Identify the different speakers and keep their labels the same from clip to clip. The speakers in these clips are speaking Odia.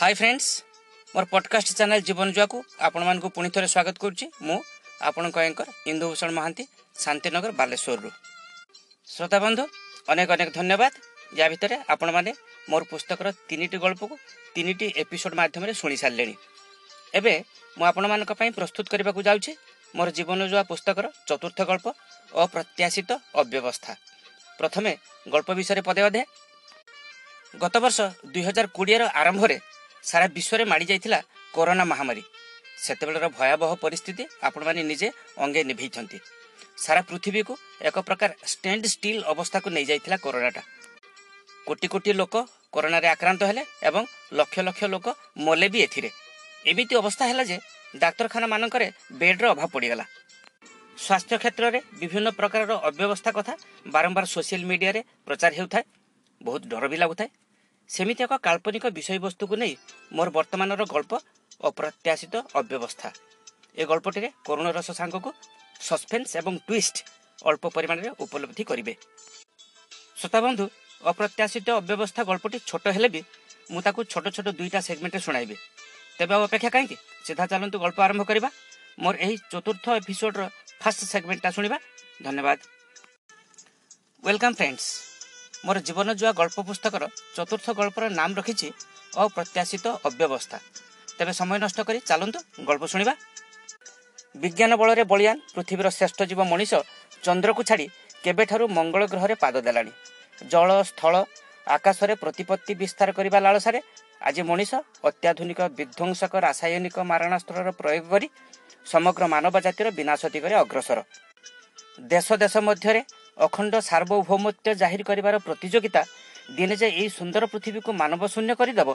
Speaker 1: ହାଇ ଫ୍ରେଣ୍ଡସ୍ ମୋର ପଡ଼କାଷ୍ଟ ଚ୍ୟାନେଲ୍ ଜୀବନ ଜୁଆକୁ ଆପଣମାନଙ୍କୁ ପୁଣି ଥରେ ସ୍ୱାଗତ କରୁଛି। ମୁଁ ଆପଣଙ୍କ ଏଙ୍କର ଇନ୍ଦୁଭୂଷଣ ମହାନ୍ତି ଶାନ୍ତିନଗର ବାଲେଶ୍ୱରରୁ। ଶ୍ରୋତାବନ୍ଧୁ ଅନେକ ଅନେକ ଧନ୍ୟବାଦ। ୟା ଭିତରେ ଆପଣମାନେ ମୋର ପୁସ୍ତକର ତିନିଟି ଗଳ୍ପକୁ ତିନିଟି ଏପିସୋଡ଼ ମାଧ୍ୟମରେ ଶୁଣି ସାରିଲେଣି। ଏବେ ମୁଁ ଆପଣମାନଙ୍କ ପାଇଁ ପ୍ରସ୍ତୁତ କରିବାକୁ ଯାଉଛି ମୋର ଜୀବନ ଜୁଆ ପୁସ୍ତକର ଚତୁର୍ଥ ଗଳ୍ପ ଅପ୍ରତ୍ୟାଶିତ ଅବ୍ୟବସ୍ଥା। ପ୍ରଥମେ ଗଳ୍ପ ବିଷୟରେ ପଦେ ଅଧେ। ଗତ ବର୍ଷ ଦୁଇହଜାର କୋଡ଼ିଏର ଆରମ୍ଭରେ ସାରା ବିଶ୍ୱରେ ମାଡ଼ି ଯାଇଥିଲା କରୋନା ମହାମାରୀ ସେତେବେଳର ଭୟାବହ ପରିସ୍ଥିତି ଆପଣମାନେ ନିଜେ ଅଙ୍ଗେ ନିଭେଇଛନ୍ତି ସାରା ପୃଥିବୀକୁ ଏକ ପ୍ରକାର ଷ୍ଟାଣ୍ଡ ଷ୍ଟିଲ୍ ଅବସ୍ଥାକୁ ନେଇଯାଇଥିଲା କରୋନାଟା କୋଟି କୋଟି ଲୋକ କରୋନାରେ ଆକ୍ରାନ୍ତ ହେଲେ ଏବଂ ଲକ୍ଷ ଲକ୍ଷ ଲୋକ ମଲେ ବି ଏଥିରେ ଏମିତି ଅବସ୍ଥା ହେଲା ଯେ ଡାକ୍ତରଖାନାମାନଙ୍କରେ ବେଡ୍ର ଅଭାବ ପଡ଼ିଗଲା ସ୍ୱାସ୍ଥ୍ୟ କ୍ଷେତ୍ରରେ ବିଭିନ୍ନ ପ୍ରକାରର ଅବ୍ୟବସ୍ଥା କଥା ବାରମ୍ବାର ସୋସିଆଲ ମିଡ଼ିଆରେ ପ୍ରଚାର ହେଉଥାଏ ବହୁତ ଡର ବି ଲାଗୁଥାଏ ସେମିତି ଏକ କାଳ୍ପନିକ ବିଷୟବସ୍ତୁକୁ ନେଇ ମୋର ବର୍ତ୍ତମାନର ଗଳ୍ପ ଅପ୍ରତ୍ୟାଶିତ ଅବ୍ୟବସ୍ଥା। ଏ ଗଳ୍ପଟିରେ କରୁଣ ରସ ସାଙ୍ଗକୁ ସସ୍ପେନ୍ସ ଏବଂ ଟୁଇଷ୍ଟ ଅଳ୍ପ ପରିମାଣରେ ଉପଲବ୍ଧି କରିବେ। ଶ୍ରୋତାବନ୍ଧୁ ଅପ୍ରତ୍ୟାଶିତ ଅବ୍ୟବସ୍ଥା ଗଳ୍ପଟି ଛୋଟ ହେଲେ ବି ମୁଁ ତାକୁ ଛୋଟ ଛୋଟ ଦୁଇଟା ସେଗମେଣ୍ଟରେ ଶୁଣାଇବି। ତେବେ ଆଉ ଅପେକ୍ଷା କାହିଁକି? ସିଧା ଚାଲନ୍ତୁ ଗଳ୍ପ ଆରମ୍ଭ କରିବା। ମୋର ଏହି ଚତୁର୍ଥ ଏପିସୋଡର ଫାର୍ଷ୍ଟ ସେଗମେଣ୍ଟଟା ଶୁଣିବା। ଧନ୍ୟବାଦ। ୱେଲକମ୍ ଫ୍ରେଣ୍ଡସ୍ ମୋର ଜୀବନ ଜୁଆ ଗଳ୍ପ ପୁସ୍ତକର ଚତୁର୍ଥ ଗଳ୍ପର ନାମ ରଖିଛି ଅପ୍ରତ୍ୟାଶିତ ଅବ୍ୟବସ୍ଥା। ତେବେ ସମୟ ନଷ୍ଟ କରି ଚାଲନ୍ତୁ ଗଳ୍ପ ଶୁଣିବା। ବିଜ୍ଞାନ ବଳରେ ବଳିଆନ ପୃଥିବୀର ଶ୍ରେଷ୍ଠ ଜୀବ ମଣିଷ ଚନ୍ଦ୍ରକୁ ଛାଡ଼ି କେବେଠାରୁ ମଙ୍ଗଳ ଗ୍ରହରେ ପାଦ ଦେଲାଣି। ଜଳ ସ୍ଥଳ ଆକାଶରେ ପ୍ରତିପତ୍ତି ବିସ୍ତାର କରିବା ଲାଳସାରେ ଆଜି ମଣିଷ ଅତ୍ୟାଧୁନିକ ବିଧ୍ୱଂସକ ରାସାୟନିକ ମାରଣାସ୍ତ୍ରର ପ୍ରୟୋଗ କରି ସମଗ୍ର ମାନବ ଜାତିର ବିନାଶ ଦିଗରେ ଅଗ୍ରସର। ଦେଶ ଦେଶ ମଧ୍ୟରେ ଅଖଣ୍ଡ ସାର୍ବଭୌମତ୍ୱ ଜାହିର କରିବାର ପ୍ରତିଯୋଗିତା ଦିନେ ଯେ ଏହି ସୁନ୍ଦର ପୃଥିବୀକୁ ମାନବ ଶୂନ୍ୟ କରିଦେବ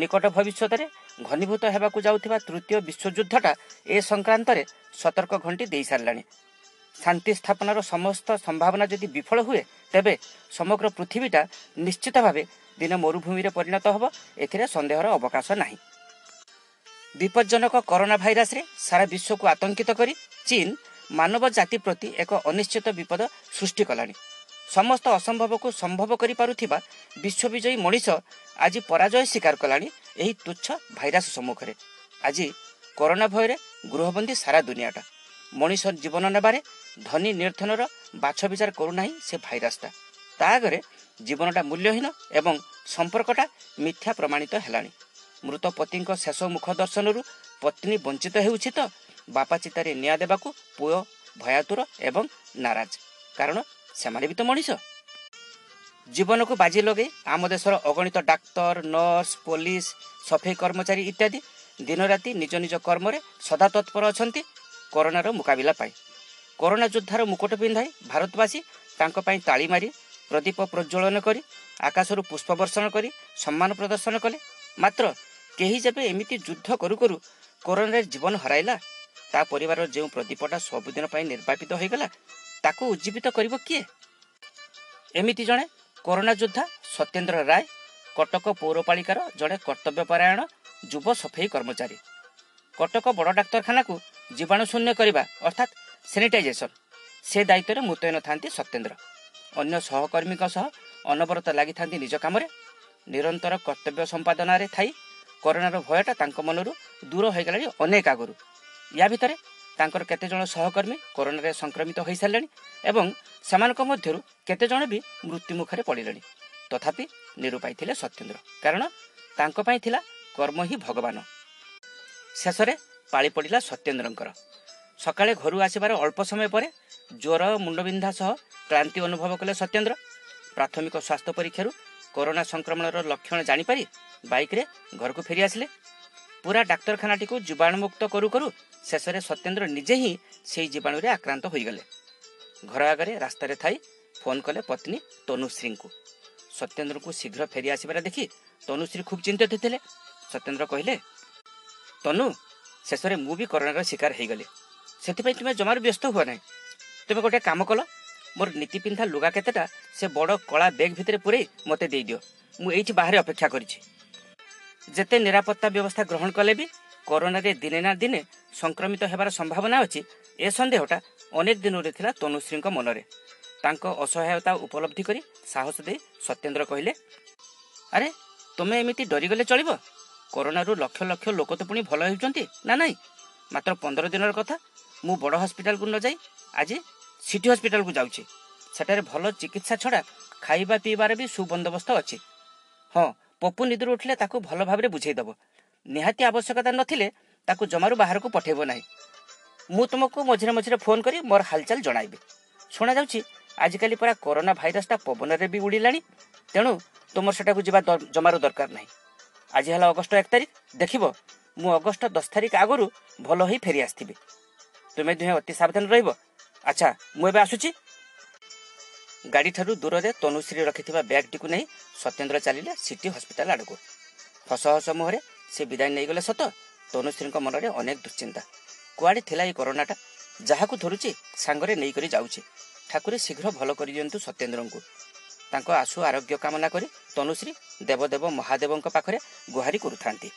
Speaker 1: ନିକଟ ଭବିଷ୍ୟତରେ ଘନୀଭୂତ ହେବାକୁ ଯାଉଥିବା ତୃତୀୟ ବିଶ୍ୱଯୁଦ୍ଧଟା ଏ ସଂକ୍ରାନ୍ତରେ ସତର୍କ ଘଣ୍ଟି ଦେଇସାରିଲାଣି ଶାନ୍ତି ସ୍ଥାପନାର ସମସ୍ତ ସମ୍ଭାବନା ଯଦି ବିଫଳ ହୁଏ ତେବେ ସମଗ୍ର ପୃଥିବୀଟା ନିଶ୍ଚିତ ଭାବେ ଦିନେ ମରୁଭୂମିରେ ପରିଣତ ହେବ ଏଥିରେ ସନ୍ଦେହର ଅବକାଶ ନାହିଁ। ବିପଜ୍ଜନକ କରୋନା ଭାଇରସରେ ସାରା ବିଶ୍ୱକୁ ଆତଙ୍କିତ କରି ଚୀନ ମାନବ ଜାତି ପ୍ରତି ଏକ ଅନିଶ୍ଚିତ ବିପଦ ସୃଷ୍ଟି କଲାଣି। ସମସ୍ତ ଅସମ୍ଭବକୁ ସମ୍ଭବ କରିପାରୁଥିବା ବିଶ୍ୱବିଜୟୀ ମଣିଷ ଆଜି ପରାଜୟ ସ୍ୱୀକାର କଲାଣି ଏହି ତୁଚ୍ଛ ଭାଇରସ ସମ୍ମୁଖରେ। ଆଜି କରୋନା ଭୟରେ ଗୃହବନ୍ଦୀ ସାରା ଦୁନିଆଟା। ମଣିଷ ଜୀବନ ନେବାରେ ଧନୀ ନିର୍ଦ୍ଧନର ବାଛ ବିଚାର କରୁନାହିଁ ସେ ଭାଇରସଟା। ତା ଆଗରେ ଜୀବନଟା ମୂଲ୍ୟହୀନ ଏବଂ ସମ୍ପର୍କଟା ମିଥ୍ୟା ପ୍ରମାଣିତ ହେଲାଣି। ମୃତ ପତିଙ୍କ ଶେଷ ମୁଖ ଦର୍ଶନରୁ ପତ୍ନୀ ବଞ୍ଚିତ ହେଉଛି ତ ବାପା ଚିତାରେ ନିଆଁ ଦେବାକୁ ପୁଅ ଭୟାତୁର ଏବଂ ନାରାଜ। କାରଣ ସେମାନେ ବି ତ ମଣିଷ। ଜୀବନକୁ ବାଜି ଲଗାଇ ଆମ ଦେଶର ଅଗଣିତ ଡାକ୍ତର ନର୍ସ ପୋଲିସ ସଫେଇ କର୍ମଚାରୀ ଇତ୍ୟାଦି ଦିନରାତି ନିଜ ନିଜ କର୍ମରେ ସଦା ତତ୍ପର ଅଛନ୍ତି କରୋନାର ମୁକାବିଲା ପାଇଁ। କରୋନା ଯୋଦ୍ଧାର ମୁକୁଟ ପିନ୍ଧାଇ ଭାରତବାସୀ ତାଙ୍କ ପାଇଁ ତାଳି ମାରି ପ୍ରଦୀପ ପ୍ରଜ୍ୱଳନ କରି ଆକାଶରୁ ପୁଷ୍ପ ବର୍ଷଣ କରି ସମ୍ମାନ ପ୍ରଦର୍ଶନ କଲେ। ମାତ୍ର କେହି ଯେବେ ଏମିତି ଯୁଦ୍ଧ କରୁ କରୁ କରୋନାରେ ଜୀବନ ହରାଇଲା? ତା ପରିବାରର ଯେଉଁ ପ୍ରଦୀପଟା ସବୁଦିନ ପାଇଁ ନିର୍ବାପିତ ହୋଇଗଲା ତାକୁ ଉଜ୍ଜୀବିତ କରିବ କିଏ ଏମିତି ଜଣେ କରୋନା ଯୋଦ୍ଧା ସତ୍ୟେନ୍ଦ୍ର ରାୟ କଟକ ପୌରପାଳିକାର ଜଣେ କର୍ତ୍ତବ୍ୟପରାୟଣ ଯୁବ ସଫେଇ କର୍ମଚାରୀ କଟକ ବଡ଼ ଡାକ୍ତରଖାନାକୁ ଜୀବାଣୁ ଶୂନ୍ୟ କରିବା ଅର୍ଥାତ୍ ସାନିଟାଇଜେସନ୍ ସେ ଦାୟିତ୍ୱରେ ମୁତୟନ ଥାନ୍ତି ସତ୍ୟେନ୍ଦ୍ର ଅନ୍ୟ ସହକର୍ମୀଙ୍କ ସହ ଅନବରତ ଲାଗିଥାନ୍ତି ନିଜ କାମରେ ନିରନ୍ତର କର୍ତ୍ତବ୍ୟ ସମ୍ପାଦନାରେ ଥାଇ କରୋନାର ଭୟଟା ତାଙ୍କ ମନରୁ ଦୂର ହୋଇଗଲାଣି ଅନେକ ଆଗରୁ ୟା ଭିତରେ ତାଙ୍କର କେତେଜଣ ସହକର୍ମୀ କରୋନାରେ ସଂକ୍ରମିତ ହୋଇସାରିଲେଣି ଏବଂ ସେମାନଙ୍କ ମଧ୍ୟରୁ କେତେଜଣ ବି ମୃତ୍ୟୁ ମୁଖରେ ପଡ଼ିଲେଣି ତଥାପି ନିରୁପାଇ ଥିଲେ ସତ୍ୟେନ୍ଦ୍ର କାରଣ ତାଙ୍କ ପାଇଁ ଥିଲା କର୍ମ ହିଁ ଭଗବାନ ଶେଷରେ ପାଳି ପଡ଼ିଲା ସତ୍ୟେନ୍ଦ୍ରଙ୍କର ସକାଳେ ଘରୁ ଆସିବାର ଅଳ୍ପ ସମୟ ପରେ ଜ୍ୱର ମୁଣ୍ଡବିନ୍ଧା ସହ କ୍ଳାନ୍ତି ଅନୁଭବ କଲେ ସତ୍ୟେନ୍ଦ୍ର ପ୍ରାଥମିକ ସ୍ୱାସ୍ଥ୍ୟ ପରୀକ୍ଷାରୁ କରୋନା ସଂକ୍ରମଣର ଲକ୍ଷଣ ଜାଣିପାରି ବାଇକ୍ରେ ଘରକୁ ଫେରି ଆସିଲେ ପୁରା ଡାକ୍ତରଖାନାଟିକୁ ଜୀବାଣୁମୁକ୍ତ କରୁ କରୁ ଶେଷରେ ସତ୍ୟେନ୍ଦ୍ର ନିଜେ ହିଁ ସେହି ଜୀବାଣୁରେ ଆକ୍ରାନ୍ତ ହୋଇଗଲେ ଘର ଆଗରେ ରାସ୍ତାରେ ଥାଇ ଫୋନ୍ କଲେ ପତ୍ନୀ ତନୁଶ୍ରୀଙ୍କୁ ସତ୍ୟେନ୍ଦ୍ରଙ୍କୁ ଶୀଘ୍ର ଫେରି ଆସିବାର ଦେଖି ତନୁଶ୍ରୀ ଖୁବ୍ ଚିନ୍ତିତ ଥିଲେ ସତ୍ୟେନ୍ଦ୍ର କହିଲେ ତନୁ ଶେଷରେ ମୁଁ ବି କରୋନାର ଶିକାର ହେଇଗଲି ସେଥିପାଇଁ ତୁମେ ଜମାରୁ ବ୍ୟସ୍ତ ହୁଅ ନାହିଁ ତୁମେ ଗୋଟେ କାମ କଲ ମୋର ନୀତି ପିନ୍ଧା ଲୁଗା କେତେଟା ସେ ବଡ଼ କଳା ବ୍ୟାଗ୍ ଭିତରେ ପୁରେଇ ମୋତେ ଦେଇଦିଅ ମୁଁ ଏଇଠି ବାହାରେ ଅପେକ୍ଷା କରିଛି ଯେତେ ନିରାପତ୍ତା ବ୍ୟବସ୍ଥା ଗ୍ରହଣ କଲେ ବି କରୋନାରେ ଦିନେ ନା ଦିନେ ସଂକ୍ରମିତ ହେବାର ସମ୍ଭାବନା ଅଛି ଏ ସନ୍ଦେହଟା ଅନେକ ଦିନରୁ ଥିଲା ତନୁଶ୍ରୀଙ୍କ ମନରେ। ତାଙ୍କ ଅସହାୟତା ଉପଲବ୍ଧି କରି ସାହସ ଦେଇ ସତ୍ୟେନ୍ଦ୍ର କହିଲେ ଆରେ ତୁମେ ଏମିତି ଡରିଗଲେ ଚଳିବ? କରୋନାରୁ ଲକ୍ଷ ଲକ୍ଷ ଲୋକ ତ ପୁଣି ଭଲ ହେଉଛନ୍ତି ନା ନାହିଁ ମାତ୍ର ପନ୍ଦର ଦିନର କଥା ମୁଁ ବଡ଼ ହସ୍ପିଟାଲକୁ ନ ଯାଇ ଆଜି ସିଟି ହସ୍ପିଟାଲକୁ ଯାଉଛି। ସେଠାରେ ଭଲ ଚିକିତ୍ସା ଛଡ଼ା ଖାଇବା ପିଇବାର ବି ସୁବନ୍ଦୋବସ୍ତ ଅଛି। ହଁ ପପୁ ନିଦରୁ ଉଠିଲେ ତାକୁ ଭଲ ଭାବରେ ବୁଝେଇଦେବ ନିହାତି ଆବଶ୍ୟକତା ନଥିଲେ ତାକୁ ଜମାରୁ ବାହାରକୁ ପଠାଇବ ନାହିଁ। ମୁଁ ତୁମକୁ ମଝିରେ ମଝିରେ ଫୋନ୍ କରି ମୋର ହାଲଚାଲ ଜଣାଇବି। ଶୁଣାଯାଉଛି ଆଜିକାଲି ପରା କରୋନା ଭାଇରସଟା ପବନରେ ବି ଉଡ଼ିଲାଣି। ତେଣୁ ତୁମର ସେଟାକୁ ଯିବା ଦ- ଜମାରୁ ଦରକାର ନାହିଁ। ଆଜି ହେଲା ଅଗଷ୍ଟ ଏକ ତାରିଖ। ଦେଖିବ ମୁଁ ଅଗଷ୍ଟ ଦଶ ତାରିଖ ଆଗରୁ ଭଲ ହୋଇ ଫେରି ଆସିଥିବି। ତୁମେ ଦୁହେଁ ଅତି ସାବଧାନ ରହିବ। ଆଚ୍ଛା ମୁଁ ଏବେ ଆସୁଛି। ଗାଡ଼ିଠାରୁ ଦୂରରେ ତନୁଶ୍ରୀ ରଖିଥିବା ବ୍ୟାଗ୍ଟିକୁ ନେଇ ସତ୍ୟେନ୍ଦ୍ର ଚାଲିଲେ ସିଟି ହସ୍ପିଟାଲ ଆଡ଼କୁ। ହସ ହସ ମୁହଁରେ ସେ ବିଦାୟ ନେଇଗଲେ ସତ ତନୁଶ୍ରୀଙ୍କ ମନରେ ଅନେକ ଦୁଶ୍ଚିନ୍ତା। କୁଆଡ଼େ ଥିଲା ଏଇ କରୋନାଟା? ଯାହାକୁ ଧରୁଛି ସାଙ୍ଗରେ ନେଇକରି ଯାଉଛି। ଠାକୁରେ ଶୀଘ୍ର ଭଲ କରିଦିଅନ୍ତୁ ସତ୍ୟେନ୍ଦ୍ରଙ୍କୁ। ତାଙ୍କ ଆଶୁ ଆରୋଗ୍ୟ କାମନା କରି ତନୁଶ୍ରୀ ଦେବଦେବ ମହାଦେବଙ୍କ ପାଖରେ ଗୁହାରି କରୁଥାନ୍ତି।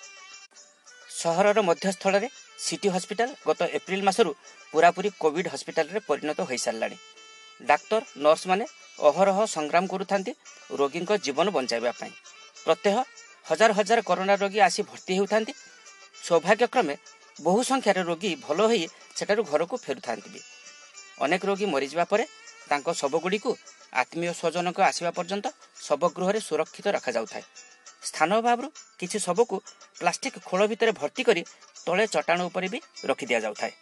Speaker 1: ସହରର ମଧ୍ୟସ୍ଥଳରେ ସିଟି ହସ୍ପିଟାଲ ଗତ ଏପ୍ରିଲ ମାସରୁ ପୁରାପୁରି କୋଭିଡ ହସ୍ପିଟାଲରେ ପରିଣତ ହୋଇସାରିଲାଣି ଡାକ୍ତର ନର୍ସମାନେ ଅହରହ ସଂଗ୍ରାମ କରୁଥାନ୍ତି ରୋଗୀଙ୍କ ଜୀବନ ବଞ୍ଚାଇବା ପାଇଁ। ପ୍ରତ୍ୟହ ହଜାର ହଜାର କରୋନା ରୋଗୀ ଆସି ଭର୍ତ୍ତି ହେଉଥାନ୍ତି। ସୌଭାଗ୍ୟକ୍ରମେ ବହୁ ସଂଖ୍ୟାରେ ରୋଗୀ ଭଲ ହୋଇ ସେଠାରୁ ଘରକୁ ଫେରୁଥାନ୍ତି ବି। ଅନେକ ରୋଗୀ ମରିଯିବା ପରେ ତାଙ୍କ ଶବଗୁଡ଼ିକୁ ଆତ୍ମୀୟ ସ୍ୱଜନଙ୍କ ଆସିବା ପର୍ଯ୍ୟନ୍ତ ଶବଗୃହରେ ସୁରକ୍ଷିତ ରଖାଯାଉଥାଏ। ସ୍ଥାନ ଅଭାବରୁ କିଛି ଶବକୁ ପ୍ଲାଷ୍ଟିକ ଖୋଳ ଭିତରେ ଭର୍ତ୍ତି କରି ତଳେ ଚଟାଣ ଉପରେ ବି ରଖି ଦିଆଯାଉଥାଏ।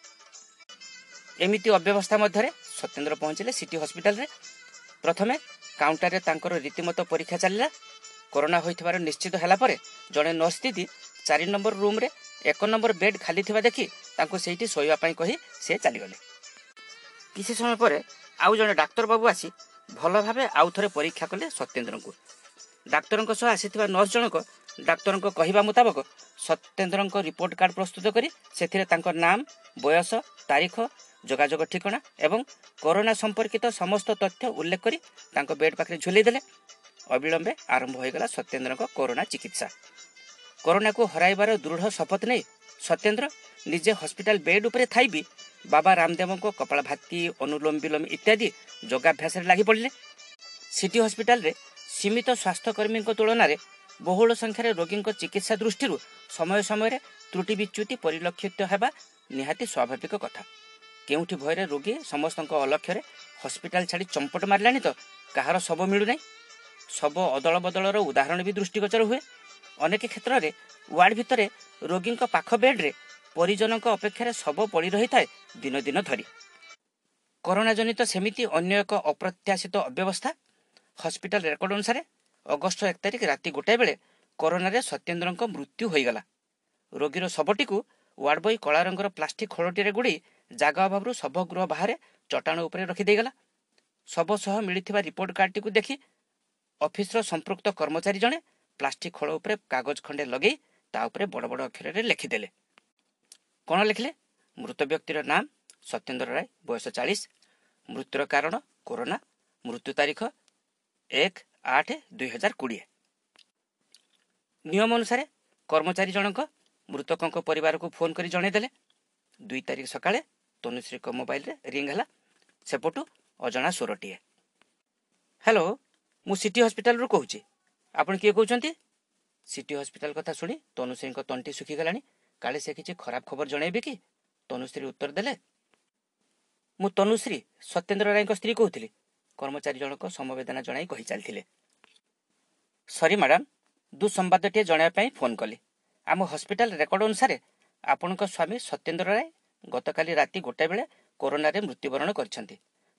Speaker 1: ଏମିତି ଅବ୍ୟବସ୍ଥା ମଧ୍ୟରେ ସତ୍ୟେନ୍ଦ୍ର ପହଞ୍ଚିଲେ ସିଟି ହସ୍ପିଟାଲରେ ପ୍ରଥମେ କାଉଣ୍ଟରରେ ତାଙ୍କର ରୀତିମତ ପରୀକ୍ଷା ଚାଲିଲା। କରୋନା ହୋଇଥିବାର ନିଶ୍ଚିତ ହେଲା ପରେ ଜଣେ ନର୍ସ ଦିଦି ଚାରି ନମ୍ବର ରୁମ୍ରେ ଏକ ନମ୍ବର ବେଡ୍ ଖାଲି ଥିବା ଦେଖି ତାଙ୍କୁ ସେଇଠି ଶୋଇବା ପାଇଁ କହି ସେ ଚାଲିଗଲେ। କିଛି ସମୟ ପରେ ଆଉ ଜଣେ ଡାକ୍ତର ବାବୁ ଆସି ଭଲ ଭାବେ ଆଉ ଥରେ ପରୀକ୍ଷା କଲେ ସତ୍ୟେନ୍ଦ୍ରଙ୍କୁ। ଡାକ୍ତରଙ୍କ ସହ ଆସିଥିବା ନର୍ସ ଜଣକ ଡାକ୍ତରଙ୍କ କହିବା ମୁତାବକ ସତ୍ୟେନ୍ଦ୍ରଙ୍କ ରିପୋର୍ଟ କାର୍ଡ ପ୍ରସ୍ତୁତ କରି ସେଥିରେ ତାଙ୍କ ନାମ ବୟସ ତାରିଖ ଯୋଗାଯୋଗ ଠିକଣା ଏବଂ କରୋନା ସମ୍ପର୍କିତ ସମସ୍ତ ତଥ୍ୟ ଉଲ୍ଲେଖ କରି ତାଙ୍କ ବେଡ୍ ପାଖରେ ଝୁଲେଇ ଦେଲେ। ଅବିଳମ୍ବେ ଆରମ୍ଭ ହୋଇଗଲା ସତ୍ୟେନ୍ଦ୍ରଙ୍କ କରୋନା ଚିକିତ୍ସା। କରୋନାକୁ ହରାଇବାର ଦୃଢ଼ ଶପଥ ନେଇ ସତ୍ୟେନ୍ଦ୍ର ନିଜେ ହସ୍ପିଟାଲ ବେଡ୍ ଉପରେ ଥାଇ ବି ବାବା ରାମଦେବଙ୍କ କପାଳଭାତି ଅନୁଲୋମ ବିଲୋମ ଇତ୍ୟାଦି ଯୋଗାଭ୍ୟାସରେ ଲାଗି ପଡ଼ିଲେ। ସିଟି ହସ୍ପିଟାଲରେ ସୀମିତ ସ୍ୱାସ୍ଥ୍ୟକର୍ମୀଙ୍କ ତୁଳନାରେ ବହୁଳ ସଂଖ୍ୟାରେ ରୋଗୀଙ୍କ ଚିକିତ୍ସା ଦୃଷ୍ଟିରୁ ସମୟ ସମୟରେ ତ୍ରୁଟି ବିଚ୍ୟୁତି ପରିଲକ୍ଷିତ ହେବା ନିହାତି ସ୍ୱାଭାବିକ କଥା। କେଉଁଠି ଭୟରେ ରୋଗୀ ସମସ୍ତଙ୍କ ଅଲକ୍ଷ୍ୟରେ ହସ୍ପିଟାଲ ଛାଡ଼ି ଚମ୍ପଟ ମାରିଲାଣି ତ କାହାର ଶବ ମିଳୁନାହିଁ? ଶବ ଅଦଳ ବଦଳର ଉଦାହରଣ ବି ଦୃଷ୍ଟିଗୋଚର ହୁଏ। ଅନେକ କ୍ଷେତ୍ରରେ ୱାର୍ଡ ଭିତରେ ରୋଗୀଙ୍କ ପାଖ ବେଡ୍ରେ ପରିଜନଙ୍କ ଅପେକ୍ଷାରେ ଶବ ପଡ଼ି ରହିଥାଏ ଦିନ ଦିନ ଧରି। କରୋନା ଜନିତ ସେମିତି ଅନ୍ୟ ଏକ ଅପ୍ରତ୍ୟାଶିତ ଅବ୍ୟବସ୍ଥା। ହସ୍ପିଟାଲ ରେକର୍ଡ ଅନୁସାରେ ଅଗଷ୍ଟ ଏକ ତାରିଖ ରାତି ଗୋଟାଏ ବେଳେ କରୋନାରେ ସତ୍ୟେନ୍ଦ୍ରଙ୍କ ମୃତ୍ୟୁ ହୋଇଗଲା। ରୋଗୀର ଶବଟିକୁ ୱାର୍ଡ ବୟ କଳା ରଙ୍ଗର ପ୍ଲାଷ୍ଟିକ ଖୋଳଟିରେ ଗୁଡ଼ି ଜାଗା ଅଭାବରୁ ଶବଗୃହ ବାହାରେ ଚଟାଣ ଉପରେ ରଖିଦେଇଗଲା ଶବ ସହ ମିଳିଥିବା ରିପୋର୍ଟ କାର୍ଡଟିକୁ ଦେଖି ଅଫିସର ସମ୍ପୃକ୍ତ କର୍ମଚାରୀ ଜଣେ ପ୍ଲାଷ୍ଟିକ ଖୋଳ ଉପରେ କାଗଜ ଖଣ୍ଡେ ଲଗେଇ ତା ଉପରେ ବଡ଼ ବଡ଼ ଅକ୍ଷରରେ ଲେଖିଦେଲେ। କ'ଣ ଲେଖିଲେ? ମୃତ ବ୍ୟକ୍ତିର ନାମ ସତ୍ୟେନ୍ଦ୍ର ରାୟ ବୟସ ଚାଳିଶ। ମୃତ୍ୟୁର କାରଣ କରୋନା। ମୃତ୍ୟୁ ତାରିଖ ଏକ ଆଠ ଦୁଇ ହଜାର କୋଡ଼ିଏ। ନିୟମ ଅନୁସାରେ କର୍ମଚାରୀ ଜଣକ ମୃତକଙ୍କ ପରିବାରକୁ ଫୋନ୍ କରି ଜଣାଇଦେଲେ। ଦୁଇ ତାରିଖ ସକାଳେ ତନୁଶ୍ରୀଙ୍କ ମୋବାଇଲରେ ରିଙ୍ଗ ହେଲା। ସେପଟୁ ଅଜଣା ସ୍ୱରଟିଏ। ହ୍ୟାଲୋ ମୁଁ ସିଟି ହସ୍ପିଟାଲରୁ କହୁଛି। ଆପଣ କିଏ କହୁଛନ୍ତି? ସିଟି ହସ୍ପିଟାଲ କଥା ଶୁଣି ତନୁଶ୍ରୀଙ୍କ ତଣ୍ଟି ଶୁଖିଗଲାଣି। କାଳେ ସେ କିଛି ଖରାପ ଖବର ଜଣାଇବେ କି? ତନୁଶ୍ରୀ ଉତ୍ତର ଦେଲେ ମୁଁ ତନୁଶ୍ରୀ ସତ୍ୟେନ୍ଦ୍ର ରାୟଙ୍କ ସ୍ତ୍ରୀ କହୁଥିଲି। କର୍ମଚାରୀ ଜଣକ ସମବେଦନା ଜଣାଇ କହି ଚାଲିଥିଲେ ସରି ମ୍ୟାଡାମ ଦୁଃସମ୍ବାଦଟିଏ ଜଣାଇବା ପାଇଁ ଫୋନ୍ କଲି। ଆମ ହସ୍ପିଟାଲ ରେକର୍ଡ ଅନୁସାରେ ଆପଣଙ୍କ ସ୍ୱାମୀ ସତ୍ୟେନ୍ଦ୍ର ରାୟ ଗତକାଲି ରାତି ଗୋଟାଏ ବେଳେ କରୋନାରେ ମୃତ୍ୟୁବରଣ କରିଛନ୍ତି।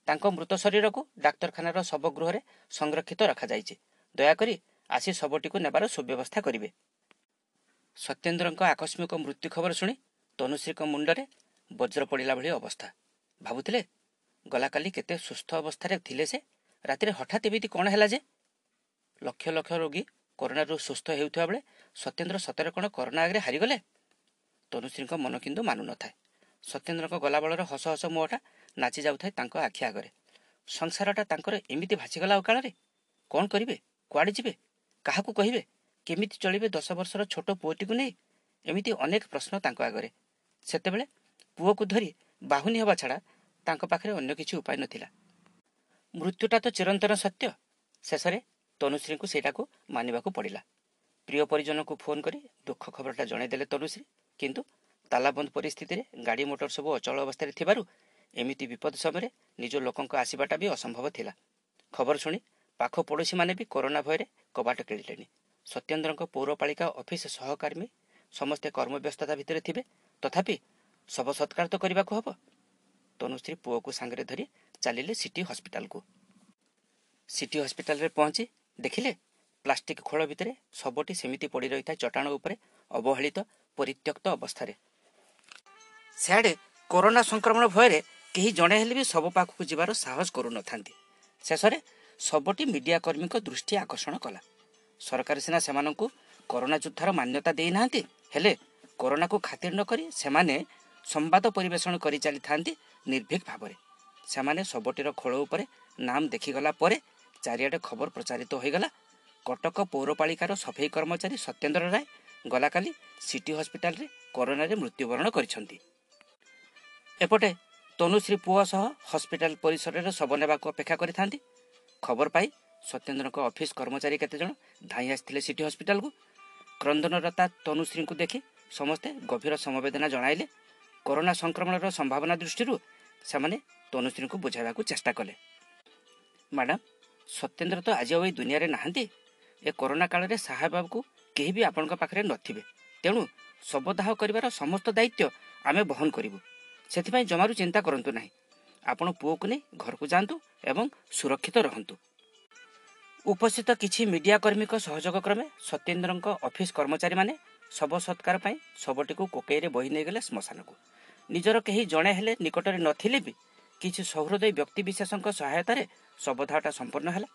Speaker 1: ତାଙ୍କ ମୃତ ଶରୀରକୁ ଡାକ୍ତରଖାନାର ଶବଗୃହରେ ସଂରକ୍ଷିତ ରଖାଯାଇଛି। ଦୟାକରି ଆସି ଶବଟିକୁ ନେବାର ସୁବ୍ୟବସ୍ଥା କରିବେ। ସତ୍ୟେନ୍ଦ୍ରଙ୍କ ଆକସ୍ମିକ ମୃତ୍ୟୁ ଖବର ଶୁଣି ତନୁଶ୍ରୀଙ୍କ ମୁଣ୍ଡରେ ବଜ୍ର ପଡ଼ିଲା ଭଳି ଅବସ୍ଥା। ଭାବୁଥିଲେ ଗଲାକାଲି କେତେ ସୁସ୍ଥ ଅବସ୍ଥାରେ ଥିଲେ ସେ? ରାତିରେ ହଠାତ୍ ଏମିତି କ'ଣ ହେଲା ଯେ? ଲକ୍ଷ ଲକ୍ଷ ରୋଗୀ କରୋନାରୁ ସୁସ୍ଥ ହେଉଥିବା ବେଳେ ସତ୍ୟେନ୍ଦ୍ର ସତରେ କ'ଣ କରୋନା ଆଗରେ ହାରିଗଲେ? ତନୁଶ୍ରୀଙ୍କ ମନ କିନ୍ତୁ ମାନୁନଥାଏ ସତ୍ୟେନ୍ଦ୍ରଙ୍କ ଗଲାବେଳର ହସ ହସ ମୁହଁଟା ନାଚି ଯାଉଥାଏ ତାଙ୍କ ଆଖି ଆଗରେ। ସଂସାରଟା ତାଙ୍କର ଏମିତି ଭାସିଗଲା ଅକାଳରେ? କ'ଣ କରିବେ? କୁଆଡ଼େ ଯିବେ? କାହାକୁ କହିବେ? କେମିତି ଚଳିବେ ଦଶ ବର୍ଷର ଛୋଟ ପୁଅଟିକୁ ନେଇ? ଏମିତି ଅନେକ ପ୍ରଶ୍ନ ତାଙ୍କ ଆଗରେ। ସେତେବେଳେ ପୁଅକୁ ଧରି ବାହୁନି ହେବା ଛଡ଼ା ତାଙ୍କ ପାଖରେ ଅନ୍ୟ କିଛି ଉପାୟ ନଥିଲା। ମୃତ୍ୟୁଟା ତ ଚିରନ୍ତନ ସତ୍ୟ। ଶେଷରେ ତନୁଶ୍ରୀଙ୍କୁ ସେଇଟାକୁ ମାନିବାକୁ ପଡ଼ିଲା। ପ୍ରିୟ ପରିଜନଙ୍କୁ ଫୋନ୍ କରି ଦୁଃଖ ଖବରଟା ଜଣାଇଦେଲେ ତନୁଶ୍ରୀ। କିନ୍ତୁ ତାଲାବନ୍ଦ ପରିସ୍ଥିତିରେ ଗାଡ଼ି ମୋଟର ସବୁ ଅଚଳ ଅବସ୍ଥାରେ ଥିବାରୁ ଏମିତି ବିପଦ ସମୟରେ ନିଜ ଲୋକଙ୍କ ଆସିବାଟା ବି ଅସମ୍ଭବ ଥିଲା। ଖବର ଶୁଣି ପାଖ ପଡ଼ୋଶୀମାନେ ବି କରୋନା ଭୟରେ କବାଟ କିଳିଲେଣି। ସତ୍ୟେନ୍ଦ୍ରଙ୍କ ପୌରପାଳିକା ଅଫିସ ସହକର୍ମୀ ସମସ୍ତେ କର୍ମବ୍ୟସ୍ତତା ଭିତରେ ଥିବେ ତଥାପି ଶବ ସତ୍କାର ତ କରିବାକୁ ହବ। ତନୁଶ୍ରୀ ପୁଅକୁ ସାଙ୍ଗରେ ଧରି ଚାଲିଲେ ସିଟି ହସ୍ପିଟାଲକୁ। ସିଟି ହସ୍ପିଟାଲରେ ପହଞ୍ଚି ଦେଖିଲେ ପ୍ଲାଷ୍ଟିକ ଖୋଳ ଭିତରେ ଶବଟି ସେମିତି ପଡ଼ି ରହିଥାଏ ଚଟାଣ ଉପରେ ଅବହେଳିତ ପରିତ୍ୟକ୍ତ ଅବସ୍ଥାରେ। ସିଆଡ଼େ କରୋନା ସଂକ୍ରମଣ ଭୟରେ କେହି ଜଣେ ହେଲେ ବି ଶବ ପାଖକୁ ଯିବାର ସାହସ କରୁନଥାନ୍ତି। ଶେଷରେ ଶବଟି ମିଡିଆ କର୍ମୀଙ୍କ ଦୃଷ୍ଟି ଆକର୍ଷଣ କଲା। ସରକାର ସିନା ସେମାନଙ୍କୁ କରୋନା ଯୋଦ୍ଧାର ମାନ୍ୟତା ଦେଇନାହାନ୍ତି ହେଲେ କରୋନାକୁ ଖାତିର ନ କରି ସେମାନେ ସମ୍ବାଦ ପରିବେଷଣ କରି ଚାଲିଥାନ୍ତି ନିର୍ଭୀକ ଭାବରେ। ସେମାନେ ଶବଟିର ଖୋଳ ଉପରେ ନାମ ଦେଖିଗଲା ପରେ ଚାରିଆଡ଼େ ଖବର ପ୍ରଚାରିତ ହୋଇଗଲା। କଟକ ପୌରପାଳିକାର ସଫେଇ କର୍ମଚାରୀ ସତ୍ୟେନ୍ଦ୍ର ରାୟ ଗଲାକାଲି ସିଟି ହସ୍ପିଟାଲରେ କରୋନାରେ ମୃତ୍ୟୁବରଣ କରିଛନ୍ତି। ଏପଟେ ତନୁଶ୍ରୀ ପୁଅ ସହ ହସ୍ପିଟାଲ ପରିସରରେ ଶବ ନେବାକୁ ଅପେକ୍ଷା କରିଥାନ୍ତି। ଖବର ପାଇ ସତ୍ୟେନ୍ଦ୍ରଙ୍କ ଅଫିସ କର୍ମଚାରୀ କେତେଜଣ ଧାଇଁ ଆସିଥିଲେ ସିଟି ହସ୍ପିଟାଲକୁ। କ୍ରନ୍ଦନରତା ତନୁଶ୍ରୀଙ୍କୁ ଦେଖି ସମସ୍ତେ ଗଭୀର ସମବେଦନା ଜଣାଇଲେ। କରୋନା ସଂକ୍ରମଣର ସମ୍ଭାବନା ଦୃଷ୍ଟିରୁ ସେମାନେ ତନୁଶ୍ରୀଙ୍କୁ ବୁଝାଇବାକୁ ଚେଷ୍ଟା କଲେ। ମ୍ୟାଡ଼ାମ ସତ୍ୟେନ୍ଦ୍ର ତ ଆଜି ଆଉ ଏଇ ଦୁନିଆରେ ନାହାନ୍ତି। ଏ କରୋନା କାଳରେ ସାହା ହେବାକୁ କେହି ବି ଆପଣଙ୍କ ପାଖରେ ନଥିବେ। ତେଣୁ ଶବଦାହ କରିବାର ସମସ୍ତ ଦାୟିତ୍ୱ ଆମେ ବହନ କରିବୁ। ସେଥିପାଇଁ ଜମାରୁ ଚିନ୍ତା କରନ୍ତୁ ନାହିଁ। ଆପଣ ପୁଅକୁ ନେଇ ଘରକୁ ଯାଆନ୍ତୁ ଏବଂ ସୁରକ୍ଷିତ ରହନ୍ତୁ। ଉପସ୍ଥିତ କିଛି ମିଡିଆ କର୍ମୀଙ୍କ ସହଯୋଗ କ୍ରମେ ସତ୍ୟେନ୍ଦ୍ରଙ୍କ ଅଫିସ କର୍ମଚାରୀମାନେ ଶବ ସତ୍କାର ପାଇଁ ଶବଟିକୁ କୋକେଇରେ ବୋହି ନେଇଗଲେ ଶ୍ମଶାନକୁ। ନିଜର କେହି ଜଣେ ହେଲେ ନିକଟରେ ନଥିଲେ ବି କିଛି ସହୃଦୟ ବ୍ୟକ୍ତିବିଶେଷଙ୍କ ସହାୟତାରେ ଶବଦାହଟା ସମ୍ପନ୍ନ ହେଲା।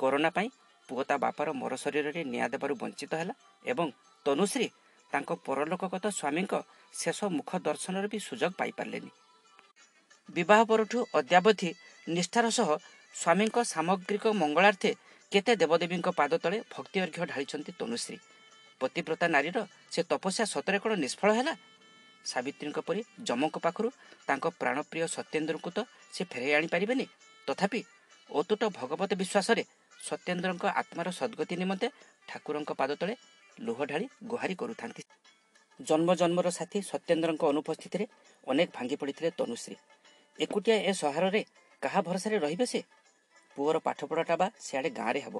Speaker 1: କରୋନା ପାଇଁ ପୁଅ ତା ବାପାର ମର ଶରୀରରେ ନିଆଁ ଦେବାରୁ ବଞ୍ଚିତ ହେଲା ଏବଂ ତନୁଶ୍ରୀ ତାଙ୍କ ପରଲୋକଗତ ସ୍ୱାମୀଙ୍କ ଶେଷ ମୁଖ ଦର୍ଶନର ବି ସୁଯୋଗ ପାଇପାରିଲେନି। ବିବାହ ପରଠୁ ଅଦ୍ୟାବଧି ନିଷ୍ଠାର ସହ ସ୍ୱାମୀଙ୍କ ସାମଗ୍ରିକ ମଙ୍ଗଳାର୍ଥେ କେତେ ଦେବଦେବୀଙ୍କ ପାଦ ତଳେ ଭକ୍ତି ଅର୍ଘ୍ୟ ଢାଳିଛନ୍ତି ତନୁଶ୍ରୀ। ପତିବ୍ରତା ନାରୀର ସେ ତପସ୍ୟା ସତରେ କ'ଣ ନିଷ୍ଫଳ ହେଲା? ସାବିତ୍ରୀଙ୍କ ପରି ଯମଙ୍କ ପାଖରୁ ତାଙ୍କ ପ୍ରାଣପ୍ରିୟ ସତ୍ୟେନ୍ଦ୍ରଙ୍କୁ ତ ସେ ଫେରାଇ ଆଣିପାରିବେନି ତଥାପି ଅତୁଟ ଭଗବତ ବିଶ୍ୱାସରେ ସତ୍ୟେନ୍ଦ୍ରଙ୍କ ଆତ୍ମାର ସଦ୍ଗତି ନିମନ୍ତେ ଠାକୁରଙ୍କ ପାଦ ତଳେ ଲୁହ ଢାଳି ଗୁହାରି କରୁଥାନ୍ତି। ଜନ୍ମ ଜନ୍ମର ସାଥୀ ସତ୍ୟେନ୍ଦ୍ରଙ୍କ ଅନୁପସ୍ଥିତିରେ ଅନେକ ଭାଙ୍ଗି ପଡ଼ିଥିଲେ ତନୁଶ୍ରୀ। ଏକୁଟିଆ ଏ ସହରରେ କାହା ଭରସାରେ ରହିବେ ସେ? ପୁଅର ପାଠପଢ଼ାଟା ବା ସିଆଡ଼େ ଗାଁରେ ହେବ।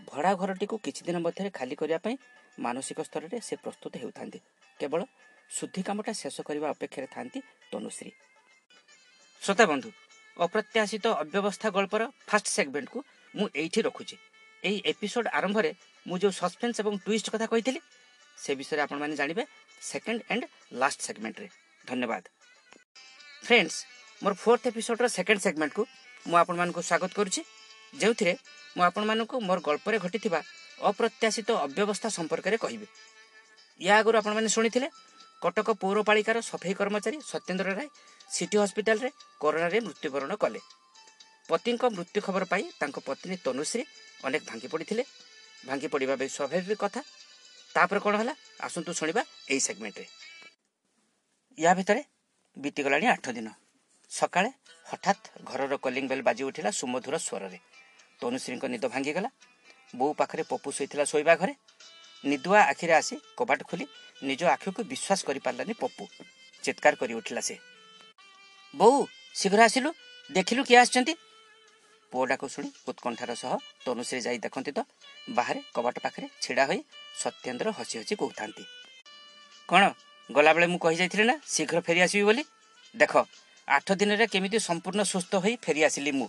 Speaker 1: ଭଡ଼ା ଘରଟିକୁ କିଛି ଦିନ ମଧ୍ୟରେ ଖାଲି କରିବା ପାଇଁ ମାନସିକ ସ୍ତରରେ ସେ ପ୍ରସ୍ତୁତ ହେଉଥାନ୍ତି। କେବଳ ଶୁଦ୍ଧି କାମଟା ଶେଷ କରିବା ଅପେକ୍ଷାରେ ଥାନ୍ତି ତନୁଶ୍ରୀ। ଶ୍ରୋତା ବନ୍ଧୁ ଅପ୍ରତ୍ୟାଶିତ ଅବ୍ୟବସ୍ଥା ଗଳ୍ପର ଫାଷ୍ଟ ସେଗମେଣ୍ଟକୁ ମୁଁ ଏଇଠି ରଖୁଛି। ଏହି ଏପିସୋଡ ଆରମ୍ଭରେ ମୁଁ ଯେଉଁ ସସ୍ପେନ୍ସ ଏବଂ ଟୁଇଷ୍ଟ କଥା କହିଥିଲି ସେ ବିଷୟରେ ଆପଣମାନେ ଜାଣିବେ ସେକେଣ୍ଡ ଆଣ୍ଡ ଲାଷ୍ଟ ସେଗମେଣ୍ଟରେ ଧନ୍ୟବାଦ। ଫ୍ରେଣ୍ଡସ୍ ମୋର ଫୋର୍ଥ ଏପିସୋଡର ସେକେଣ୍ଡ ସେଗମେଣ୍ଟକୁ ମୁଁ ଆପଣମାନଙ୍କୁ ସ୍ୱାଗତ କରୁଛି। ଯେଉଁଥିରେ ମୁଁ ଆପଣମାନଙ୍କୁ ମୋର ଗଳ୍ପରେ ଘଟିଥିବା ଅପ୍ରତ୍ୟାଶିତ ଅବ୍ୟବସ୍ଥା ସମ୍ପର୍କରେ କହିବି। ୟା ଆଗରୁ ଆପଣମାନେ ଶୁଣିଥିଲେ କଟକ ପୌରପାଳିକାର ସଫେଇ କର୍ମଚାରୀ ସତ୍ୟେନ୍ଦ୍ର ରାୟ ସିଟି ହସ୍ପିଟାଲରେ କରୋନାରେ ମୃତ୍ୟୁବରଣ କଲେ। ପତିଙ୍କ ମୃତ୍ୟୁ ଖବର ପାଇ ତାଙ୍କ ପତ୍ନୀ ତନୁଶ୍ରୀ ଅନେକ ଭାଙ୍ଗି ପଡ଼ିଥିଲେ। ଭାଙ୍ଗି ପଡ଼ିବା ବି ସ୍ୱାଭାବିକ କଥା। ତାପରେ କ'ଣ ହେଲା? ଆସନ୍ତୁ ଶୁଣିବା ଏହି ସେଗମେଣ୍ଟରେ ୟା ଭିତରେ ବିତିଗଲାଣି ଆଠ ଦିନ। ସକାଳେ ହଠାତ୍ ଘରର କଲିଂ ବେଲ୍ ବାଜି ଉଠିଲା ସୁମଧୁର ସ୍ୱରରେ। ତନୁଶ୍ରୀଙ୍କ ନିଦ ଭାଙ୍ଗିଗଲା। ବୋଉ ପାଖରେ ପପୁ ଶୋଇଥିଲା ଶୋଇବା ଘରେ। ନିଦୁଆ ଆଖିରେ ଆସି କବାଟ ଖୋଲି ନିଜ ଆଖିକୁ ବିଶ୍ୱାସ କରିପାରିଲାନି ପପୁ। ଚିତ୍କାର କରି ଉଠିଲା ସେ। ବୋଉ ଶୀଘ୍ର ଆସିଲୁ। ଦେଖିଲୁ କିଏ ଆସିଛନ୍ତି? ପୁଅ ଡାକ ଶୁଣି ଉତ୍କଣ୍ଠାର ସହ ତନୁଶ୍ରୀ ଯାଇ ଦେଖନ୍ତି ତ ବାହାରେ କବାଟ ପାଖରେ ଛିଡ଼ା ହୋଇ ସତ୍ୟେନ୍ଦ୍ର ହସି ହସି କହୁଥାନ୍ତି। କ'ଣ ଗଲାବେଳେ ମୁଁ କହିଯାଇଥିଲି ନା ଶୀଘ୍ର ଫେରି ଆସିବି ବୋଲି? ଦେଖ ଆଠ ଦିନରେ କେମିତି ସମ୍ପୂର୍ଣ୍ଣ ସୁସ୍ଥ ହୋଇ ଫେରି ଆସିଲି ମୁଁ।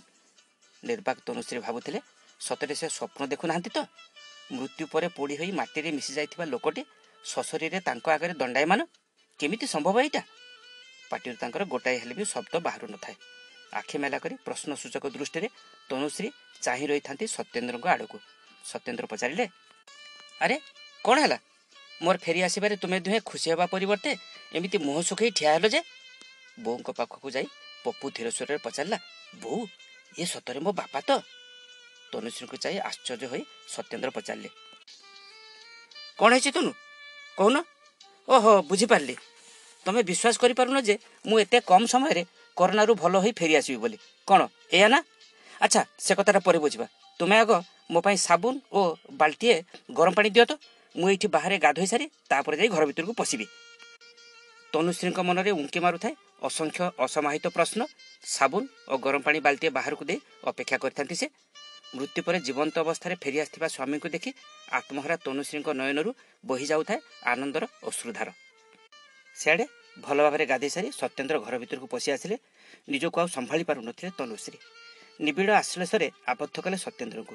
Speaker 1: ନିର୍ବାକ ତନୁଶ୍ରୀ ଭାବୁଥିଲେ ସତରେ ସେ ସ୍ୱପ୍ନ ଦେଖୁନାହାନ୍ତି ତ? ମୃତ୍ୟୁ ପରେ ପୋଡ଼ି ହୋଇ ମାଟିରେ ମିଶି ଯାଇଥିବା ଲୋକଟି ସଶରୀରେ ତାଙ୍କ ଆଗରେ ଦଣ୍ଡାୟମାନ। କେମିତି ସମ୍ଭବ ଏଇଟା? ପାଟିରୁ ତାଙ୍କର ଗୋଟାଏ ହେଲେ ବି ଶବ୍ଦ ବାହାରୁ ନଥାଏ। ଆଖି ମେଲା କରି ପ୍ରଶ୍ନ ସୂଚକ ଦୃଷ୍ଟିରେ ତନୁଶ୍ରୀ ଚାହିଁ ରହିଥାନ୍ତି ସତ୍ୟେନ୍ଦ୍ରଙ୍କ ଆଡ଼କୁ। ସତ୍ୟେନ୍ଦ୍ର ପଚାରିଲେ ଆରେ କ'ଣ ହେଲା? ମୋର ଫେରି ଆସିବାରେ ତୁମେ ଦୁହେଁ ଖୁସି ହେବା ପରିବର୍ତ୍ତେ ଏମିତି ମୁହଁ ଶୁଖେଇ ଠିଆ ହେଲ ଯେ? ବୋଉଙ୍କ ପାଖକୁ ଯାଇ ପପୁ ଧୀର ସ୍ୱରରେ ପଚାରିଲା ବୋଉ ଏ ସତରେ ମୋ ବାପା ତ? ତନୁଶ୍ରୀଙ୍କୁ ଚାହିଁ ଆଶ୍ଚର୍ଯ୍ୟ ହୋଇ ସତ୍ୟେନ୍ଦ୍ର ପଚାରିଲେ କ'ଣ ହେଇଛି ତନୁ? କହୁନ? ଓହୋ ବୁଝିପାରିଲି। ତମେ ବିଶ୍ୱାସ କରିପାରୁନ ଯେ ମୁଁ ଏତେ କମ୍ ସମୟରେ କରୋନାରୁ ଭଲ ହୋଇ ଫେରି ଆସିବି ବୋଲି। କ'ଣ ଏଇଆ ନା? ଆଚ୍ଛା ସେ କଥାଟା ପରେ ବୁଝିବା। ତୁମେ ଆଗ ମୋ ପାଇଁ ସାବୁନ ଓ ବାଲ୍ଟିଏ ଗରମ ପାଣି ଦିଅ ତ। ମୁଁ ଏଇଠି ବାହାରେ ଗାଧୋଇ ସାରି ତାପରେ ଯାଇ ଘର ଭିତରକୁ ପଶିବି। ତନୁଶ୍ରୀଙ୍କ ମନରେ ଉଙ୍କି ମାରୁଥାଏ ଅସଂଖ୍ୟ ଅସମାହିତ ପ୍ରଶ୍ନ। ସାବୁନ ଓ ଗରମ ପାଣି ବାଲ୍ଟିଏ ବାହାରକୁ ଦେଇ ଅପେକ୍ଷା କରିଥାନ୍ତି ସେ। ମୃତ୍ୟୁ ପରେ ଜୀବନ୍ତ ଅବସ୍ଥାରେ ଫେରିଆସିଥିବା ସ୍ୱାମୀଙ୍କୁ ଦେଖି ଆତ୍ମହରା ତନୁଶ୍ରୀଙ୍କ ନୟନରୁ ବୋହି ଯାଉଥାଏ ଆନନ୍ଦର ଅଶ୍ରୁଧାର। ସିଆଡ଼େ ଭଲ ଭାବରେ ଗାଧୋଇ ସାରି ସତ୍ୟେନ୍ଦ୍ର ଘର ଭିତରକୁ ପଶି ଆସିଲେ। ନିଜକୁ ଆଉ ସମ୍ଭାଳି ପାରୁନଥିଲେ ତନୁଶ୍ରୀ। ନିବିଡ଼ ଆଶ୍ଲେଷରେ ଆବଦ୍ଧ କଲେ ସତ୍ୟେନ୍ଦ୍ରଙ୍କୁ।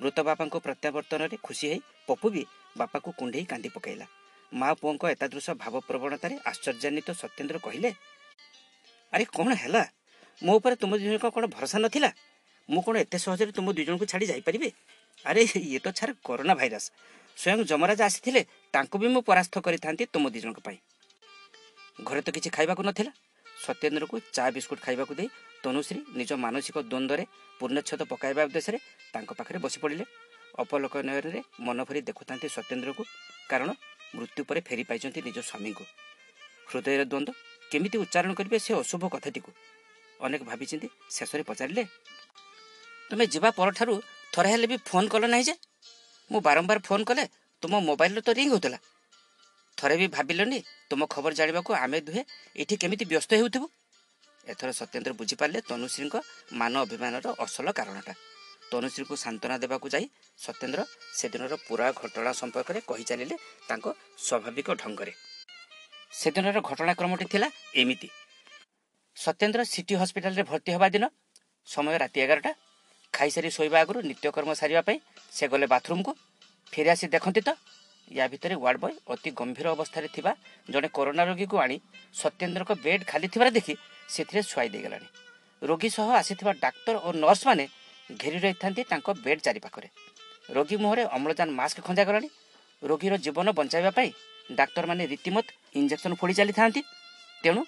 Speaker 1: ମୃତ ବାପାଙ୍କ ପ୍ରତ୍ୟାବର୍ତ୍ତନରେ ଖୁସି ହେଇ ପପୁ ବି ବାପାକୁ କୁଣ୍ଢେଇ କାନ୍ଦି ପକାଇଲା। ମା ପୁଅଙ୍କ ଏତାଦୃଶ ଭାବପ୍ରବଣତାରେ ଆଶ୍ଚର୍ଯ୍ୟାନ୍ୱିତ ସତ୍ୟେନ୍ଦ୍ର କହିଲେ ଆରେ କ'ଣ ହେଲା? ମୋ ଉପରେ ତୁମ ଦୁଇ ଜଣଙ୍କ କ'ଣ ଭରସା ନଥିଲା? ମୁଁ କ'ଣ ଏତେ ସହଜରେ ତୁମ ଦୁଇ ଜଣଙ୍କୁ ଛାଡ଼ି ଯାଇପାରିବି? ଆରେ ଇଏ ତ ଛାର କରୋନା ଭାଇରସ୍ ସ୍ୱୟଂ ଯମରାଜ ଆସିଥିଲେ ତାଙ୍କୁ ବି ମୁଁ ପରାସ୍ତ କରିଥାନ୍ତି ତୁମ ଦୁଇ ଜଣଙ୍କ ପାଇଁ। ଘରେ ତ କିଛି ଖାଇବାକୁ ନଥିଲା। ସତ୍ୟେନ୍ଦ୍ରକୁ ଚା ବିସ୍କୁଟ ଖାଇବାକୁ ଦେଇ ତନୁଶ୍ରୀ ନିଜ ମାନସିକ ଦ୍ୱନ୍ଦ୍ୱରେ ପୂର୍ଣ୍ଣଚ୍ଛେଦ ପକାଇବା ଉଦ୍ଦେଶ୍ୟରେ ତାଙ୍କ ପାଖରେ ବସି ପଡ଼ିଲେ ଅପଲୋକ ନୟନରେ ମନ ଭରି ଦେଖୁଥାନ୍ତି ସତ୍ୟେନ୍ଦ୍ରକୁ କାରଣ ମୃତ୍ୟୁ ପରେ ଫେରି ପାଇଛନ୍ତି ନିଜ ସ୍ୱାମୀଙ୍କୁ। ହୃଦୟର ଦ୍ୱନ୍ଦ୍ୱ କେମିତି ଉଚ୍ଚାରଣ କରିବେ ସେ ଅଶୁଭ କଥାଟିକୁ? ଅନେକ ଭାବିଚିନ୍ତି ଶେଷରେ ପଚାରିଲେ ତୁମେ ଯିବା ପରଠାରୁ ଥରେ ହେଲେ ବି ଫୋନ୍ କଲ ନାହିଁ ଯେ। ମୁଁ ବାରମ୍ବାର ଫୋନ୍ କଲେ ତୁମ ମୋବାଇଲରେ ତ ରିଙ୍ଗ ହେଉଥିଲା। ଥରେ ବି ଭାବିଲନି ତୁମ ଖବର ଜାଣିବାକୁ ଆମେ ଦୁହେଁ ଏଠି କେମିତି ବ୍ୟସ୍ତ ହେଉଥିବୁ? ଏଥର ସତ୍ୟେନ୍ଦ୍ର ବୁଝିପାରିଲେ ତନୁଶ୍ରୀଙ୍କ ମାନ ଅଭିମାନର ଅସଲ କାରଣଟା। ତନୁଶ୍ରୀକୁ ସାନ୍ତ୍ୱନା ଦେବାକୁ ଯାଇ ସତ୍ୟେନ୍ଦ୍ର ସେଦିନର ପୁରା ଘଟଣା ସମ୍ପର୍କରେ କହି ଚାଲିଲେ ତାଙ୍କ ସ୍ୱାଭାବିକ ଢଙ୍ଗରେ। ସେଦିନର ଘଟଣାକ୍ରମଟି ଥିଲା ଏମିତି। ସତ୍ୟେନ୍ଦ୍ର ସିଟି ହସ୍ପିଟାଲରେ ଭର୍ତ୍ତି ହେବା ଦିନ ସମୟ ରାତି ଏଗାରଟା। ଖାଇସାରି ଶୋଇବା ଆଗରୁ ନିତ୍ୟକର୍ମ ସାରିବା ପାଇଁ ସେ ଗଲେ ବାଥରୁମକୁ। ଫେରି ଆସି ଦେଖନ୍ତି ତ ୟା ଭିତରେ ୱାର୍ଡ ବୟ ଅତି ଗମ୍ଭୀର ଅବସ୍ଥାରେ ଥିବା ଜଣେ କରୋନା ରୋଗୀକୁ ଆଣି ସତ୍ୟେନ୍ଦ୍ରଙ୍କ ବେଡ୍ ଖାଲି ଥିବାର ଦେଖି ସେଥିରେ ଶୁଆଇ ଦେଇଗଲାଣି। ରୋଗୀ ସହ ଆସିଥିବା ଡାକ୍ତର ଓ ନର୍ସମାନେ ଘେରି ରହିଥାନ୍ତି ତାଙ୍କ ବେଡ୍ ଚାରିପାଖରେ। ରୋଗୀ ମୁହଁରେ ଅମ୍ଳଜାନ ମାସ୍କ ଖଞ୍ଜାଗଲାଣି। ରୋଗୀର ଜୀବନ ବଞ୍ଚାଇବା ପାଇଁ ଡାକ୍ତରମାନେ ରୀତିମତ ଇଞ୍ଜେକ୍ସନ ଫୋଡ଼ି ଚାଲିଥାନ୍ତି। ତେଣୁ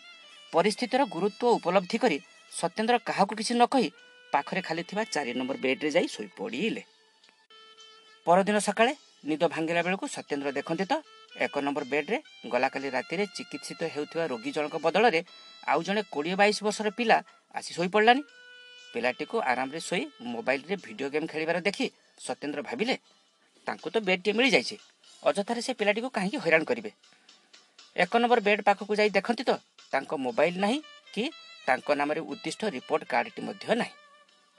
Speaker 1: ପରିସ୍ଥିତିର ଗୁରୁତ୍ୱ ଉପଲବ୍ଧି କରି ସତ୍ୟେନ୍ଦ୍ର କାହାକୁ କିଛି ନ କହି ପାଖରେ ଖାଲି ଥିବା ଚାରି ନମ୍ବର ବେଡ୍ରେ ଯାଇ ଶୋଇପଡ଼ିଲେ ପରଦିନ ସକାଳେ ନିଦ ଭାଙ୍ଗିଲା ବେଳକୁ ସତ୍ୟେନ୍ଦ୍ର ଦେଖନ୍ତି ତ ଏକ ନମ୍ବର ବେଡ୍ରେ ଗଲାକାଲି ରାତିରେ ଚିକିତ୍ସିତ ହେଉଥିବା ରୋଗୀ ଜଣଙ୍କ ବଦଳରେ ଆଉ ଜଣେ କୋଡ଼ିଏ ବାଇଶ ବର୍ଷର ପିଲା ଆସି ଶୋଇପଡ଼ିଲାନି ପିଲାଟିକୁ ଆରାମରେ ଶୋଇ ମୋବାଇଲରେ ଭିଡ଼ିଓ ଗେମ୍ ଖେଳିବାର ଦେଖି ସତ୍ୟେନ୍ଦ୍ର ଭାବିଲେ ତାଙ୍କୁ ତ ବେଡ୍ଟିଏ ମିଳିଯାଇଛି ଅଯଥାରେ ସେ ପିଲାଟିକୁ କାହିଁକି ହଇରାଣ କରିବେ? ଏକ ନମ୍ବର ବେଡ୍ ପାଖକୁ ଯାଇ ଦେଖନ୍ତି ତ ତାଙ୍କ ମୋବାଇଲ ନାହିଁ କି ତାଙ୍କ ନାମରେ ଉଦ୍ଦିଷ୍ଟ ରିପୋର୍ଟ କାର୍ଡଟି ମଧ୍ୟ ନାହିଁ।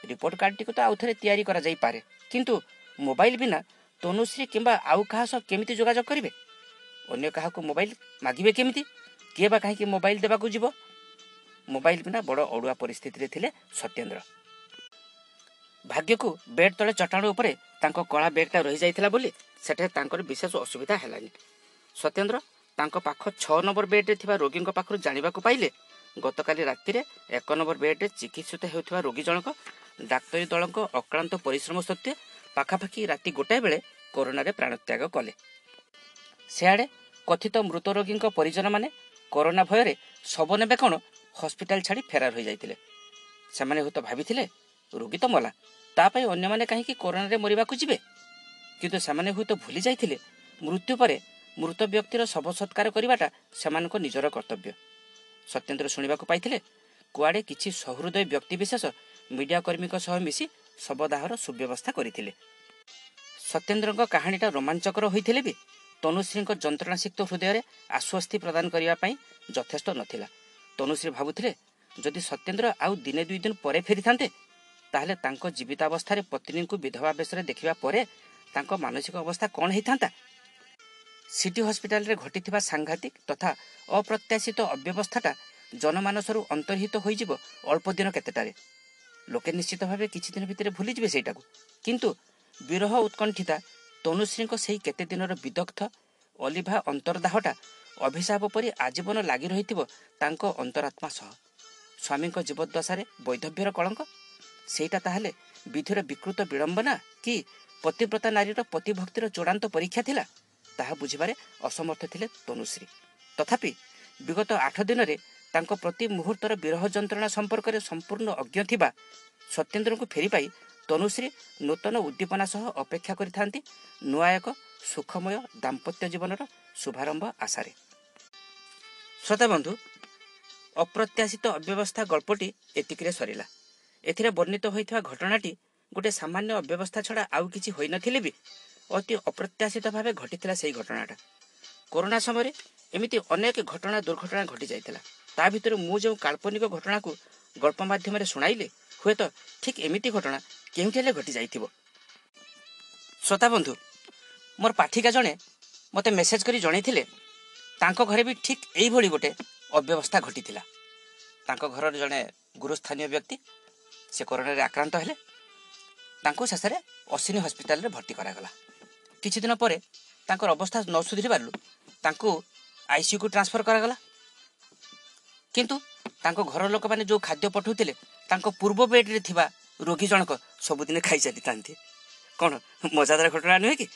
Speaker 1: ରିପୋର୍ଟ କାର୍ଡଟିକୁ ତ ଆଉଥରେ ତିଆରି କରାଯାଇପାରେ। କିନ୍ତୁ ମୋବାଇଲ ବିନା ତନୁଶ୍ରୀ କିମ୍ବା ଆଉ କାହା ସହ କେମିତି ଯୋଗାଯୋଗ କରିବେ? ଅନ୍ୟ କାହାକୁ ମୋବାଇଲ ମାଗିବେ କେମିତି? କିଏ ବା କାହିଁକି ମୋବାଇଲ ଦେବାକୁ ଯିବ? ମୋବାଇଲ ବିନା ବଡ଼ ଅଡ଼ୁଆ ପରିସ୍ଥିତିରେ ଥିଲେ ସତ୍ୟେନ୍ଦ୍ର। ଭାଗ୍ୟକୁ ବେଡ୍ ତଳେ ଚଟାଣ ଉପରେ ତାଙ୍କ କଳା ବେଗ୍ଟା ରହିଯାଇଥିଲା ବୋଲି ସେଠାରେ ତାଙ୍କର ବିଶେଷ ଅସୁବିଧା ହେଲାନି। ସତ୍ୟେନ୍ଦ୍ର ତାଙ୍କ ପାଖ ଛଅ ନମ୍ବର ବେଡ୍ରେ ଥିବା ରୋଗୀଙ୍କ ପାଖରୁ ଜାଣିବାକୁ ପାଇଲେ ଗତକାଲି ରାତିରେ ଏକ ନମ୍ବର ବେଡ୍ରେ ଚିକିତ୍ସିତ ହେଉଥିବା ରୋଗୀ ଜଣକ ଡାକ୍ତରୀ ଦଳଙ୍କ ଅକ୍ଳାନ୍ତ ପରିଶ୍ରମ ସତ୍ତ୍ୱେ ପାଖାପାଖି ରାତି ଗୋଟାଏ ବେଳେ କରୋନାରେ ପ୍ରାଣତ୍ୟାଗ କଲେ। ସେଆଡ଼େ କଥିତ ମୃତ ରୋଗୀଙ୍କ ପରିଜନମାନେ କରୋନା ଭୟରେ ଶବ ନେବେ କ'ଣ ହସ୍ପିଟାଲ ଛାଡ଼ି ଫେରାର ହୋଇଯାଇଥିଲେ। ସେମାନେ ହୁଏତ ଭାବିଥିଲେ ରୋଗୀ ତ ମଲା ତା ପାଇଁ ଅନ୍ୟମାନେ କାହିଁକି କରୋନାରେ ମରିବାକୁ ଯିବେ? କିନ୍ତୁ ସେମାନେ ହୁଏତ ଭୁଲି ଯାଇଥିଲେ ମୃତ୍ୟୁ ପରେ ମୃତ ବ୍ୟକ୍ତିର ଶବ ସତ୍କାର କରିବାଟା ସେମାନଙ୍କ ନିଜର କର୍ତ୍ତବ୍ୟ। ସତ୍ୟେନ୍ଦ୍ର ଶୁଣିବାକୁ ପାଇଥିଲେ କୁଆଡ଼େ କିଛି ସହୃଦୟ ବ୍ୟକ୍ତିବିଶେଷ ମିଡ଼ିଆ କର୍ମୀଙ୍କ ସହ ମିଶି ଶବଦାହର ସୁବ୍ୟବସ୍ଥା କରିଥିଲେ। ସତ୍ୟେନ୍ଦ୍ରଙ୍କ କାହାଣୀଟା ରୋମାଞ୍ଚକର ହୋଇଥିଲେ ବି ତନୁଶ୍ରୀଙ୍କ ଯନ୍ତ୍ରଣାସିକ୍ତ ହୃଦୟରେ ଆଶ୍ୱସ୍ତି ପ୍ରଦାନ କରିବା ପାଇଁ ଯଥେଷ୍ଟ ନଥିଲା। ତନୁଶ୍ରୀ ଭାବୁଥିଲେ ଯଦି ସତ୍ୟେନ୍ଦ୍ର ଆଉ ଦିନେ ଦୁଇ ଦିନ ପରେ ଫେରିଥାନ୍ତେ ତାହେଲେ ତାଙ୍କ ଜୀବିତାବସ୍ଥାରେ ପତ୍ନୀଙ୍କୁ ବିଧବା ବେଶରେ ଦେଖିବା ପରେ ତାଙ୍କ ମାନସିକ ଅବସ୍ଥା କ'ଣ ହେଇଥାନ୍ତା? ସିଟି ହସ୍ପିଟାଲରେ ଘଟିଥିବା ସାଂଘାତିକ ତଥା ଅପ୍ରତ୍ୟାଶିତ ଅବ୍ୟବସ୍ଥାଟା ଜନମାନସରୁ ଅନ୍ତର୍ହିତ ହୋଇଯିବ ଅଳ୍ପ ଦିନ କେତେଟାରେ। ଲୋକେ ନିଶ୍ଚିତ ଭାବେ କିଛି ଦିନ ଭିତରେ ଭୁଲିଯିବେ ସେଇଟାକୁ କିନ୍ତୁ ବିରହ ଉତ୍କଣ୍ଠିତା ତନୁଶ୍ରୀଙ୍କ ସେହି କେତେ ଦିନର ବିଦଗ୍ଧ ଅଲିଭା ଅନ୍ତର୍ଦାହଟା ଅଭିଶାପ ପରି ଆଜୀବନ ଲାଗି ରହିଥିବ ତାଙ୍କ ଅନ୍ତରାତ୍ମା ସହ। ସ୍ୱାମୀଙ୍କ ଜୀବଦ୍ଦଶାରେ ବୈଧବ୍ୟର କଳଙ୍କ? ସେଇଟା ତାହେଲେ ବିଧିର ବିକୃତ ବିଡ଼ମ୍ବନା କି ପତିବ୍ରତା ନାରୀର ପତିଭକ୍ତିର ଚୂଡ଼ାନ୍ତ ପରୀକ୍ଷା ଥିଲା? ତାହା ବୁଝିବାରେ ଅସମର୍ଥ ଥିଲେ ତନୁଶ୍ରୀ। ତଥାପି ବିଗତ ଆଠ ଦିନରେ ତାଙ୍କ ପ୍ରତି ମୁହୂର୍ତ୍ତର ବିରହ ଯନ୍ତ୍ରଣା ସମ୍ପର୍କରେ ସମ୍ପୂର୍ଣ୍ଣ ଅଜ୍ଞ ଥିବା ସତ୍ୟେନ୍ଦ୍ରଙ୍କୁ ଫେରି ପାଇ ତନୁଶ୍ରୀ ନୂତନ ଉଦ୍ଦୀପନା ସହ ଅପେକ୍ଷା କରିଥାନ୍ତି ନୂଆ ଏକ ସୁଖମୟ ଦାମ୍ପତ୍ୟ ଜୀବନର ଶୁଭାରମ୍ଭ ଆଶାରେ। ଶ୍ରୋତାବନ୍ଧୁ ଅପ୍ରତ୍ୟାଶିତ ଅବ୍ୟବସ୍ଥା ଗଳ୍ପଟି ଏତିକିରେ ସରିଲା। ଏଥିରେ ବର୍ଣ୍ଣିତ ହୋଇଥିବା ଘଟଣାଟି ଗୋଟେ ସାମାନ୍ୟ ଅବ୍ୟବସ୍ଥା ଛଡ଼ା ଆଉ କିଛି ହୋଇନଥିଲେ ବି ଅତି ଅପ୍ରତ୍ୟାଶିତ ଭାବେ ଘଟିଥିଲା ସେହି ଘଟଣାଟା। କରୋନା ସମୟରେ ଏମିତି ଅନେକ ଘଟଣା ଦୁର୍ଘଟଣା ଘଟି ଯାଇଥିଲା। ତା ଭିତରୁ ମୁଁ ଯେଉଁ କାଳ୍ପନିକ ଘଟଣାକୁ ଗଳ୍ପ ମାଧ୍ୟମରେ ଶୁଣାଇଲି ହୁଏତ ଠିକ୍ ଏମିତି ଘଟଣା କେଉଁଠି ହେଲେ ଘଟି ଯାଇଥିବ। ଶ୍ରୋତା ବନ୍ଧୁ ମୋର ପାଠିକା ଜଣେ ମୋତେ ମେସେଜ କରି ଜଣେଇଥିଲେ ତାଙ୍କ ଘରେ ବି ଠିକ୍ ଏଇଭଳି ଗୋଟେ ଅବ୍ୟବସ୍ଥା ଘଟିଥିଲା। ତାଙ୍କ ଘରର ଜଣେ ଗୁରୁସ୍ଥାନୀୟ ବ୍ୟକ୍ତି ସେ କରୋନାରେ ଆକ୍ରାନ୍ତ ହେଲେ। ତାଙ୍କୁ ଶେଷରେ ଅଶ୍ବିନୀ ହସ୍ପିଟାଲରେ ଭର୍ତ୍ତି କରାଗଲା। କିଛି ଦିନ ପରେ ତାଙ୍କର ଅବସ୍ଥା ନ ସୁଧୁରିବାରୁ ତାଙ୍କୁ ଆଇସିୟୁକୁ ଟ୍ରାନ୍ସଫର କରାଗଲା। କିନ୍ତୁ ତାଙ୍କ ଘର ଲୋକମାନେ ଯେଉଁ ଖାଦ୍ୟ ପଠାଉଥିଲେ ତାଙ୍କ ପୂର୍ବ ବେଡ୍ରେ ଥିବା ରୋଗୀ ଜଣକ ସବୁଦିନ ଖାଇ ଚାଲିଥାନ୍ତି କ'ଣ ମଜାଦାର ଘଟଣା ନୁହେଁ କି?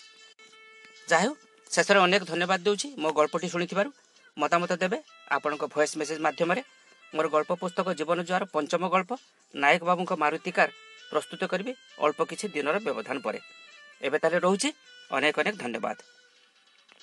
Speaker 1: ଯାହା ହେଉ ଶେଷରେ ଅନେକ ଧନ୍ୟବାଦ ଦେଉଛି ମୋ ଗଳ୍ପଟି ଶୁଣିଥିବାରୁ। ମତାମତ ଦେବେ ଆପଣଙ୍କ ଭଏସ୍ ମେସେଜ ମାଧ୍ୟମରେ। ମୋର ଗଳ୍ପ ପୁସ୍ତକ ଜୀବନ ଜୁଆର ପଞ୍ଚମ ଗଳ୍ପ ନାୟକ ବାବୁଙ୍କ ମାରୁତିକାର ପ୍ରସ୍ତୁତ କରିବି ଅଳ୍ପ କିଛି ଦିନର ବ୍ୟବଧାନ ପରେ। ଏବେ ତାହେଲେ ରହୁଛି। ଅନେକ ଅନେକ ଧନ୍ୟବାଦ।